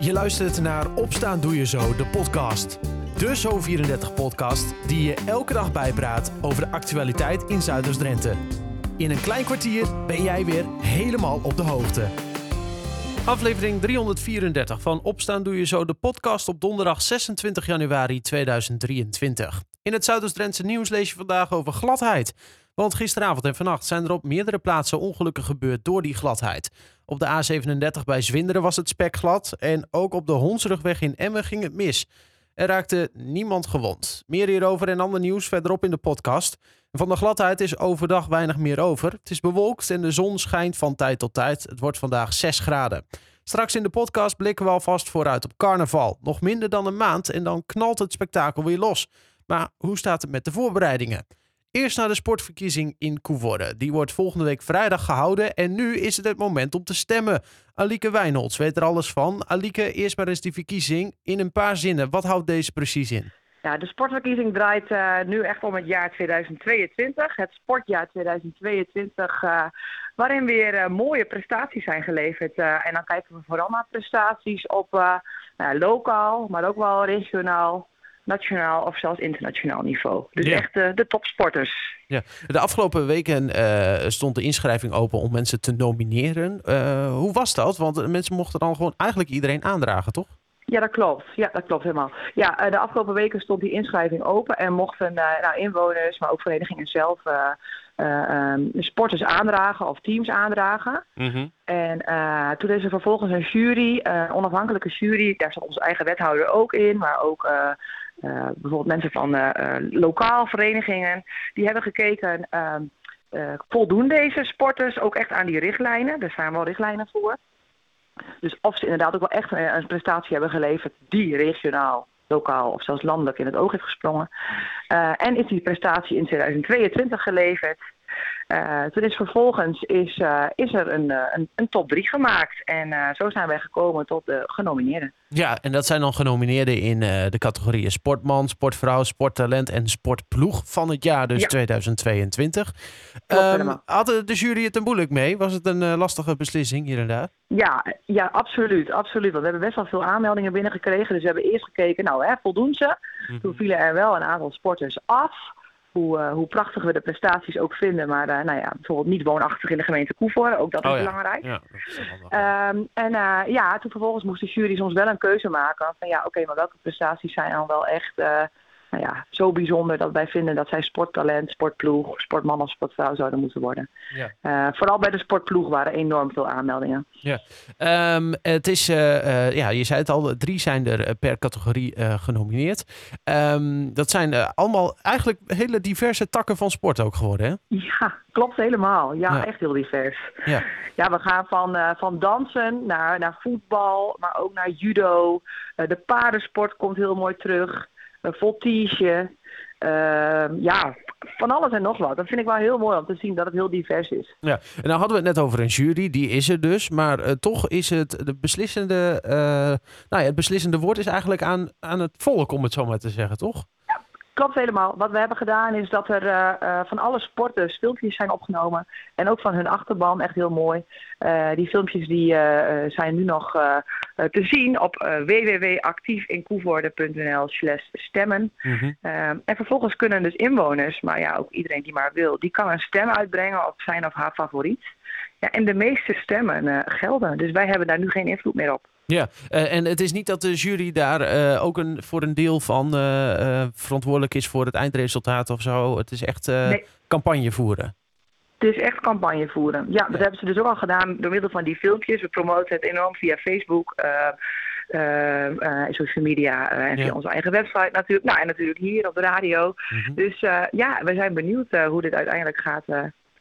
Je luistert naar Opstaan Doe Je Zo, de podcast. De Zo34-podcast die je elke dag bijpraat over de actualiteit in Zuiders-Drenthe. In een klein kwartier ben jij weer helemaal op de hoogte. Aflevering 334 van Opstaan Doe Je Zo, de podcast op donderdag 26 januari 2023. In het Zuiders-Drentse nieuws lees je vandaag over gladheid. Want gisteravond en vannacht zijn er op meerdere plaatsen ongelukken gebeurd door die gladheid. Op de A37 bij Zwinderen was het spekglad en ook op de Honsrugweg in Emmen ging het mis. Er raakte niemand gewond. Meer hierover en ander nieuws verderop in de podcast. Van de gladheid is overdag weinig meer over. Het is bewolkt en de zon schijnt van tijd tot tijd. Het wordt vandaag 6 graden. Straks in de podcast blikken we alvast vooruit op carnaval. Nog minder dan een maand en dan knalt het spektakel weer los. Maar hoe staat het met de voorbereidingen? Eerst naar de sportverkiezing in Coevorden. Die wordt volgende week vrijdag gehouden en nu is het het moment om te stemmen. Alieke Wijnolds weet er alles van. Alieke, eerst maar eens die verkiezing in een paar zinnen. Wat houdt deze precies in? Ja, de sportverkiezing draait uh, nu echt om het jaar 2022. Het sportjaar 2022, uh, waarin weer uh, mooie prestaties zijn geleverd. en dan kijken we vooral naar prestaties op nou, lokaal, maar ook wel regionaal nationaal of zelfs internationaal niveau. Dus echt uh, de topsporters. Ja. De afgelopen weken uh, stond de inschrijving open om mensen te nomineren. Uh, hoe was dat? Want mensen mochten dan gewoon eigenlijk iedereen aandragen, toch? Ja, dat klopt. Ja, dat klopt helemaal. Ja, de afgelopen weken stond die inschrijving open en mochten nou, inwoners, maar ook verenigingen zelf um, sporters aandragen of teams aandragen. Mm -hmm. En toen is er vervolgens een jury, een onafhankelijke jury, daar zat onze eigen wethouder ook in, maar ook bijvoorbeeld mensen van uh, lokaal verenigingen, die hebben gekeken, ehm, voldoen deze sporters ook echt aan die richtlijnen? Er zijn wel richtlijnen voor. Dus of ze inderdaad ook wel echt een, een prestatie hebben geleverd die regionaal, lokaal of zelfs landelijk in het oog heeft gesprongen. en is die prestatie in 2022 geleverd? Uh, toen is vervolgens is, uh, is er een, uh, een, een, top 3 gemaakt. En zo zijn wij gekomen tot de genomineerden. Ja, en dat zijn dan genomineerden in de categorieën sportman, sportvrouw, sporttalent en sportploeg van het jaar dus ja. 2022. Um, hadden de jury het er moeilijk mee? Was het een lastige beslissing hier en daar? Ja, ja, absoluut, absoluut. Want we hebben best wel veel aanmeldingen binnengekregen. Dus we hebben eerst gekeken, nou hè, voldoen ze? Mm -hmm. Toen vielen er wel een aantal sporters af hoe, uh, hoe prachtig we de prestaties ook vinden. Maar uh, nou ja, bijvoorbeeld niet woonachtig in de gemeente Koevoorde, ook dat is oh, ja. belangrijk. Ja, dat is um, en uh, ja, toen vervolgens moest de jury soms wel een keuze maken van ja, oké, okay, maar welke prestaties zijn dan wel echt nou ja, zo bijzonder dat wij vinden dat zij sporttalent, sportploeg, sportman of sportvrouw zouden moeten worden. Ja. Uh, vooral bij de sportploeg waren enorm veel aanmeldingen. Ja, um, het is, uh, uh, ja, je zei het al, drie zijn er per categorie genomineerd. Um, dat zijn allemaal eigenlijk hele diverse takken van sport ook geworden, hè? Ja, klopt helemaal. Ja, ja. echt heel divers. Ja, ja we gaan van, van dansen naar, naar voetbal, maar ook naar judo. de paardensport komt heel mooi terug een voltige. Uh, ja, van alles en nog wat. Dat vind ik wel heel mooi om te zien dat het heel divers is. Ja, en dan hadden we het net over een jury, die is er dus. Maar uh, toch is het de beslissende, uh, nou ja, het beslissende woord is eigenlijk aan, aan het volk, om het zo maar te zeggen, toch? Ja, klopt helemaal. Wat we hebben gedaan is dat er uh, van alle sporters filmpjes zijn opgenomen. En ook van hun achterban, echt heel mooi. die filmpjes die, zijn nu nog te zien op uh, www.actiefinkoevoorde.nl slash stemmen. Mm -hmm. uh, en vervolgens kunnen dus inwoners, maar ja, ook iedereen die maar wil, die kan een stem uitbrengen op zijn of haar favoriet. Ja, en de meeste stemmen uh, gelden. Dus wij hebben daar nu geen invloed meer op. Ja, uh, en het is niet dat de jury daar uh, ook een, voor een deel van verantwoordelijk is voor het eindresultaat of zo. Het is echt nee. campagne voeren. Is echt campagne voeren. Ja, dat ja. hebben ze dus ook al gedaan door middel van die filmpjes. We promoten het enorm via Facebook, uh, uh, uh, social media en via ja. onze eigen website natuurlijk. Nou, en natuurlijk hier op de radio. Mm -hmm. Dus ja, we zijn benieuwd hoe dit uiteindelijk gaat,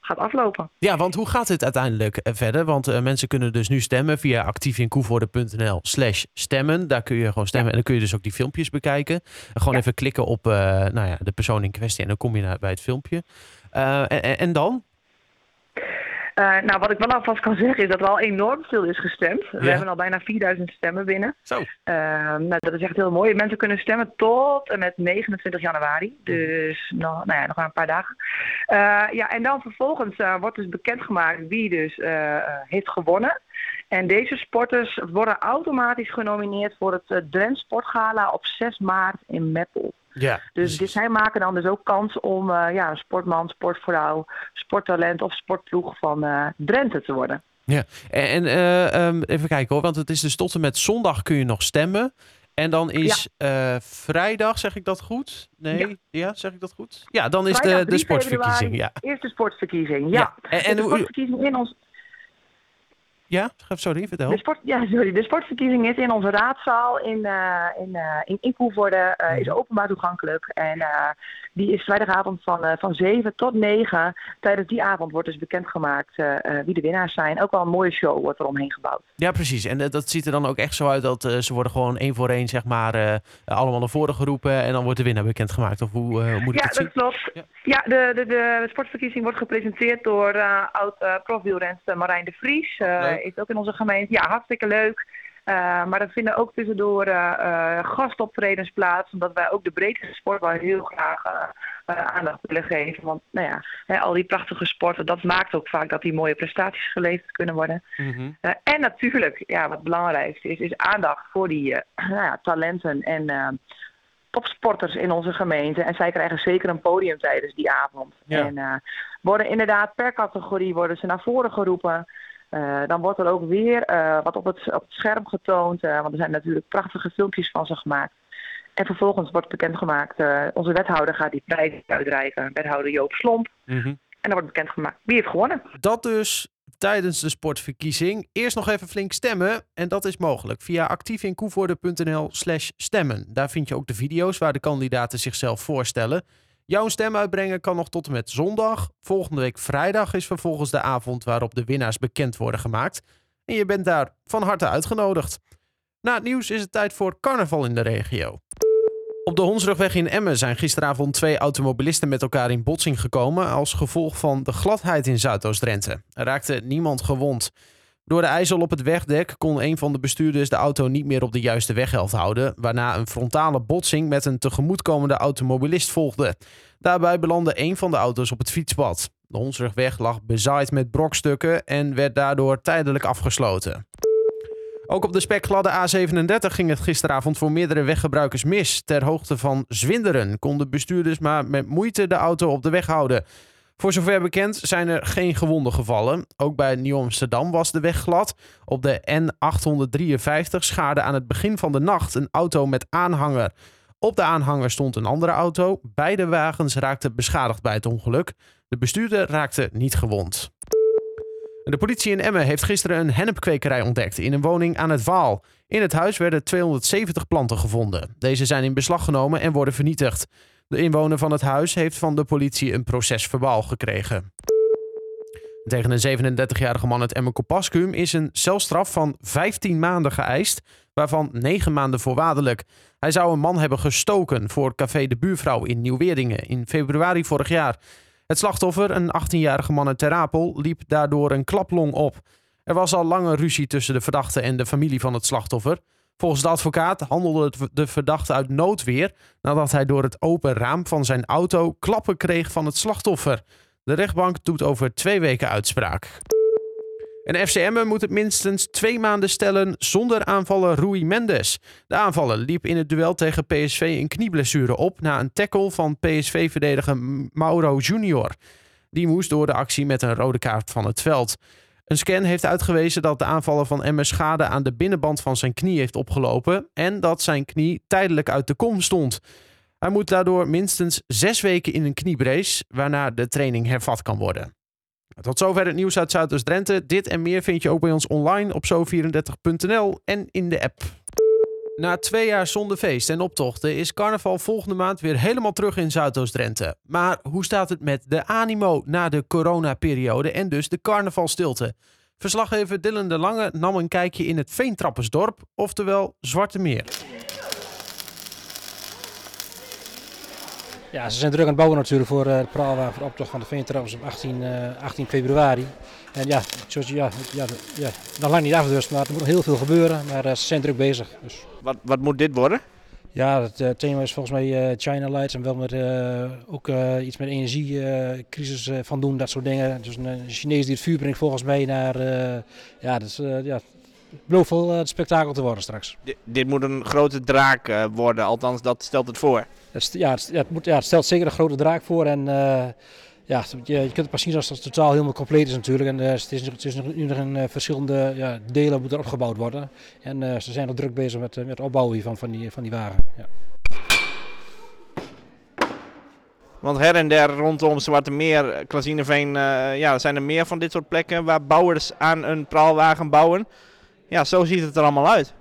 gaat aflopen. Ja, want hoe gaat het uiteindelijk verder? Want mensen kunnen dus nu stemmen via actiefinkoevoorde.nl slash stemmen. Daar kun je gewoon stemmen ja. en dan kun je dus ook die filmpjes bekijken. En gewoon even klikken op nou ja, de persoon in kwestie en dan kom je naar, bij het filmpje. En, en dan? Uh, nou, wat ik wel alvast kan zeggen is dat er al enorm veel is gestemd. Ja. We hebben al bijna 4000 stemmen binnen. Zo. Uh, nou, dat is echt heel mooi. Mensen kunnen stemmen tot en met 29 januari. Dus nog, nou ja, nog maar een paar dagen. Uh, ja, en dan vervolgens wordt dus bekendgemaakt wie dus heeft gewonnen. En deze sporters worden automatisch genomineerd voor het Drent Sportgala op 6 maart in Meppel. Ja, dus, dus zij maken dan dus ook kans om uh, ja, een sportman, sportvrouw, sporttalent of sportploeg van uh, Drenthe te worden. Ja, en, uh, um, even kijken hoor, want het is dus tot en met zondag kun je nog stemmen. En dan is ja. vrijdag, zeg ik dat goed? Nee, ja. zeg ik dat goed? Ja, dan is de, de sportverkiezing. Ja. Eerste sportverkiezing, ja. ja. En, en de sportverkiezing in ons ja, sorry, vertel. De, sport, ja, sorry. de sportverkiezing is in onze raadzaal in, uh, in, uh, in, in Koevoorde, uh, is openbaar toegankelijk. En die is vrijdagavond van, van 7 tot 9. Tijdens die avond wordt dus bekendgemaakt wie de winnaars zijn. Ook wel een mooie show wordt er omheen gebouwd. Ja, precies. En dat ziet er dan ook echt zo uit dat ze worden gewoon één voor één, zeg maar, allemaal naar voren geroepen. En dan wordt de winnaar bekendgemaakt. Of hoe moet ik ja, dat zien? Klopt. Ja, ja de, de, de, sportverkiezing wordt gepresenteerd door oud-profwielrenster Marijn de Vries is ook in onze gemeente. Ja, hartstikke leuk. Uh, maar er vinden ook tussendoor uh, gastoptredens plaats, omdat wij ook de breedte sport wel heel graag aandacht willen geven. Want nou ja, hè, al die prachtige sporten, dat maakt ook vaak dat die mooie prestaties geleverd kunnen worden. Mhm. en natuurlijk, ja, wat het belangrijkste is, is aandacht voor die nou ja, talenten en topsporters in onze gemeente. En zij krijgen zeker een podium tijdens die avond. En worden inderdaad per categorie worden ze naar voren geroepen. Uh, dan wordt er ook weer uh, wat op het, op het scherm getoond, uh, want er zijn natuurlijk prachtige filmpjes van ze gemaakt. En vervolgens wordt bekendgemaakt, onze wethouder gaat die prijs uitreiken, wethouder Joop Slomp. Mm -hmm. En dan wordt bekendgemaakt wie heeft gewonnen. Dat dus tijdens de sportverkiezing. Eerst nog even flink stemmen en dat is mogelijk via actievinkoevoorde.nl slash stemmen. Daar vind je ook de video's waar de kandidaten zichzelf voorstellen. Jouw stem uitbrengen kan nog tot en met zondag. Volgende week vrijdag is vervolgens de avond waarop de winnaars bekend worden gemaakt. En je bent daar van harte uitgenodigd. Na het nieuws is het tijd voor carnaval in de regio. Op de Honsrugweg in Emmen zijn gisteravond twee automobilisten met elkaar in botsing gekomen als gevolg van de gladheid in Zuidoost-Drenthe. Er raakte niemand gewond. Door de ijzel op het wegdek kon een van de bestuurders de auto niet meer op de juiste weghelft houden, waarna een frontale botsing met een tegemoetkomende automobilist volgde. Daarbij belandde een van de auto's op het fietspad. De Honsrugweg lag bezaaid met brokstukken en werd daardoor tijdelijk afgesloten. Ook op de spekgladde A37 ging het gisteravond voor meerdere weggebruikers mis. Ter hoogte van Zwinderen konden bestuurders maar met moeite de auto op de weg houden. Voor zover bekend zijn er geen gewonden gevallen. Ook bij Nieuw-Amsterdam was de weg glad. Op de N853 schaarde aan het begin van de nacht een auto met aanhanger. Op de aanhanger stond een andere auto. Beide wagens raakten beschadigd bij het ongeluk. De bestuurder raakte niet gewond. De politie in Emmen heeft gisteren een hennepkwekerij ontdekt in een woning aan het Waal. In het huis werden 270 planten gevonden. Deze zijn in beslag genomen en worden vernietigd. De inwoner van het huis heeft van de politie een procesverbaal gekregen. Tegen een 37-jarige man uit Emmen-Kopaskum is een celstraf van 15 maanden geëist, waarvan 9 maanden voorwaardelijk. Hij zou een man hebben gestoken voor Café de Buurvrouw in Nieuw-Weerdingen in februari vorig jaar. Het slachtoffer, een 18-jarige man uit Terapel, liep daardoor een klaplong op. Er was al lange ruzie tussen de verdachte en de familie van het slachtoffer. Volgens de advocaat handelde de verdachte uit noodweer nadat hij door het open raam van zijn auto klappen kreeg van het slachtoffer. De rechtbank doet over twee weken uitspraak. En FCM moet het minstens twee maanden stellen zonder aanvaller Rui Mendes. De aanvaller liep in het duel tegen PSV een knieblessure op na een tackle van PSV-verdediger Mauro Junior. Die moest door de actie met een rode kaart van het veld. Een scan heeft uitgewezen dat de aanvaller van Emmer schade aan de binnenband van zijn knie heeft opgelopen en dat zijn knie tijdelijk uit de kom stond. Hij moet daardoor minstens zes weken in een kniebrace, waarna de training hervat kan worden. Tot zover het nieuws uit Zuidoost-Drenthe. Dit en meer vind je ook bij ons online op zo34.nl en in de app. Na twee jaar zonder feest en optochten is carnaval volgende maand weer helemaal terug in Zuidoost-Drenthe. Maar hoe staat het met de animo na de coronaperiode en dus de carnavalstilte? Verslaggever Dylan de Lange nam een kijkje in het Veentrappersdorp, oftewel Zwarte Meer. Ja, ze zijn druk aan het bouwen natuurlijk voor uh, de praalwagen voor de optocht van de Veentrappers op 18, uh, 18 februari. En ja, zoals, ja, ja, ja, nog lang niet af dus, maar er moet nog heel veel gebeuren. Maar ze zijn druk bezig. Dus. Wat, wat moet dit worden? Ja, het uh, thema is volgens mij uh, China Lights en wel met uh, ook iets met energiecrisis van doen, dat soort dingen. Dus een Chinees die het vuur brengt volgens mij naar, ja, is, ja, belooft wel uh, spektakel te worden straks. dit moet een grote draak worden, althans dat stelt het voor. Het, ja, het, moet, ja, stelt zeker een grote draak voor en ja, je, je kunt het pas zien als het totaal helemaal compleet is natuurlijk. En uh, het is, is nu nog in uh, verschillende ja, delen moet er opgebouwd worden. En ze zijn al druk bezig met, met het opbouwen van, van, die, van die wagen. Ja. Want her en der rondom Zwarte Meer, Klazineveen, ja, zijn er meer van dit soort plekken waar bouwers aan een praalwagen bouwen. Ja, zo ziet het er allemaal uit.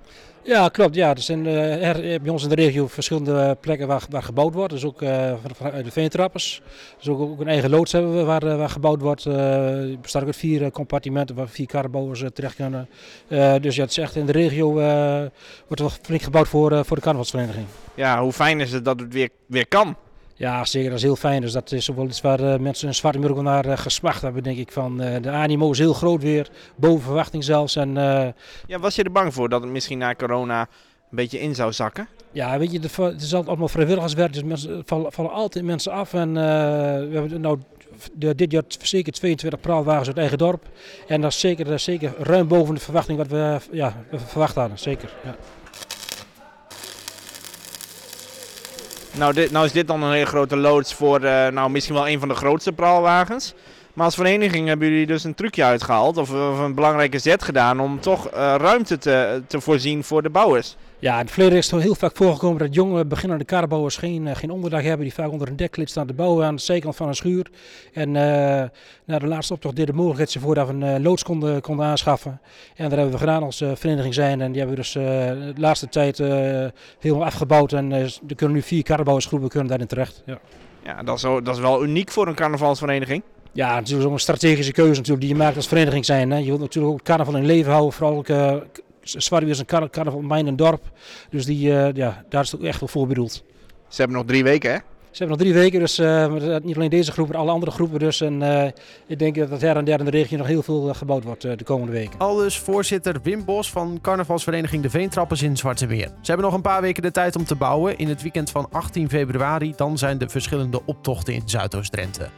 Ja, klopt. Ja. Er zijn uh, er, bij ons in de regio verschillende plekken waar, waar gebouwd wordt. Dus ook vanuit de veentrappers. Dus ook, ook, een eigen loods hebben we waar, waar gebouwd wordt. Het bestaat uit vier compartimenten waar vier karrenbouwers terecht kunnen. dus ja, het is echt in de regio wordt er flink gebouwd voor, voor de carnavalsvereniging. Ja, hoe fijn is het dat het weer, weer kan? Ja, zeker. Dat is heel fijn. Dus dat is wel iets waar uh, mensen in Zwartenburg naar uh, gesmacht hebben, denk ik. Van, uh, de animo is heel groot weer, boven verwachting zelfs. En, ja, was je er bang voor dat het misschien na corona een beetje in zou zakken? Ja, weet je, het is allemaal vrijwilligerswerk, dus mensen vallen, vallen altijd mensen af. En we hebben nou de, dit jaar zeker 22 praalwagens uit eigen dorp. En dat is zeker, dat is zeker ruim boven de verwachting wat we, ja, verwacht hadden, zeker. Ja. Nou, dit, nou is dit dan een hele grote loods voor uh, nou, misschien wel een van de grootste praalwagens. Maar als vereniging hebben jullie dus een trucje uitgehaald of, of een belangrijke zet gedaan om toch uh, ruimte te, te voorzien voor de bouwers. Ja, in het verleden is het heel vaak voorgekomen dat jonge beginnende karrenbouwers geen, uh, geen onderdak hebben. Die vaak onder een deklid staan te bouwen aan de zijkant van een schuur. En uh, na de laatste optocht deed de mogelijkheid voor dat we een uh, loods konden, konden aanschaffen. En dat hebben we gedaan als vereniging zijn. En die hebben we dus de laatste tijd helemaal afgebouwd. En er kunnen nu vier karrenbouwersgroepen kunnen daarin terecht. Ja, ja dat, is, dat is wel uniek voor een carnavalsvereniging. Ja, natuurlijk zo'n strategische keuze natuurlijk die je maakt als vereniging zijn. Hè. Je wilt natuurlijk ook het carnaval in leven houden, vooral ook Zwartwiel is een kar carnaval mijn en dorp. Dus die, uh, ja, daar is het ook echt wel voor bedoeld. Ze hebben nog drie weken, hè? Ze hebben nog drie weken, dus uh, niet alleen deze groep, maar alle andere groepen dus. En uh, ik denk dat her en der in de regio nog heel veel gebouwd wordt de komende weken. Al dus voorzitter Wim Bos van carnavalsvereniging De Veentrappers in Zwarte Meer. Ze hebben nog een paar weken de tijd om te bouwen. In het weekend van 18 februari, dan zijn de verschillende optochten in Zuidoost-Drenthe.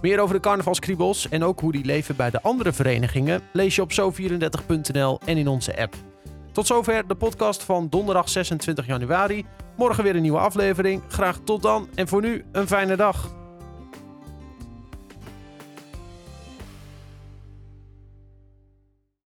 Meer over de carnavalskriebels en ook hoe die leven bij de andere verenigingen lees je op zo34.nl en in onze app. Tot zover de podcast van donderdag 26 januari. Morgen weer een nieuwe aflevering. Graag tot dan en voor nu een fijne dag.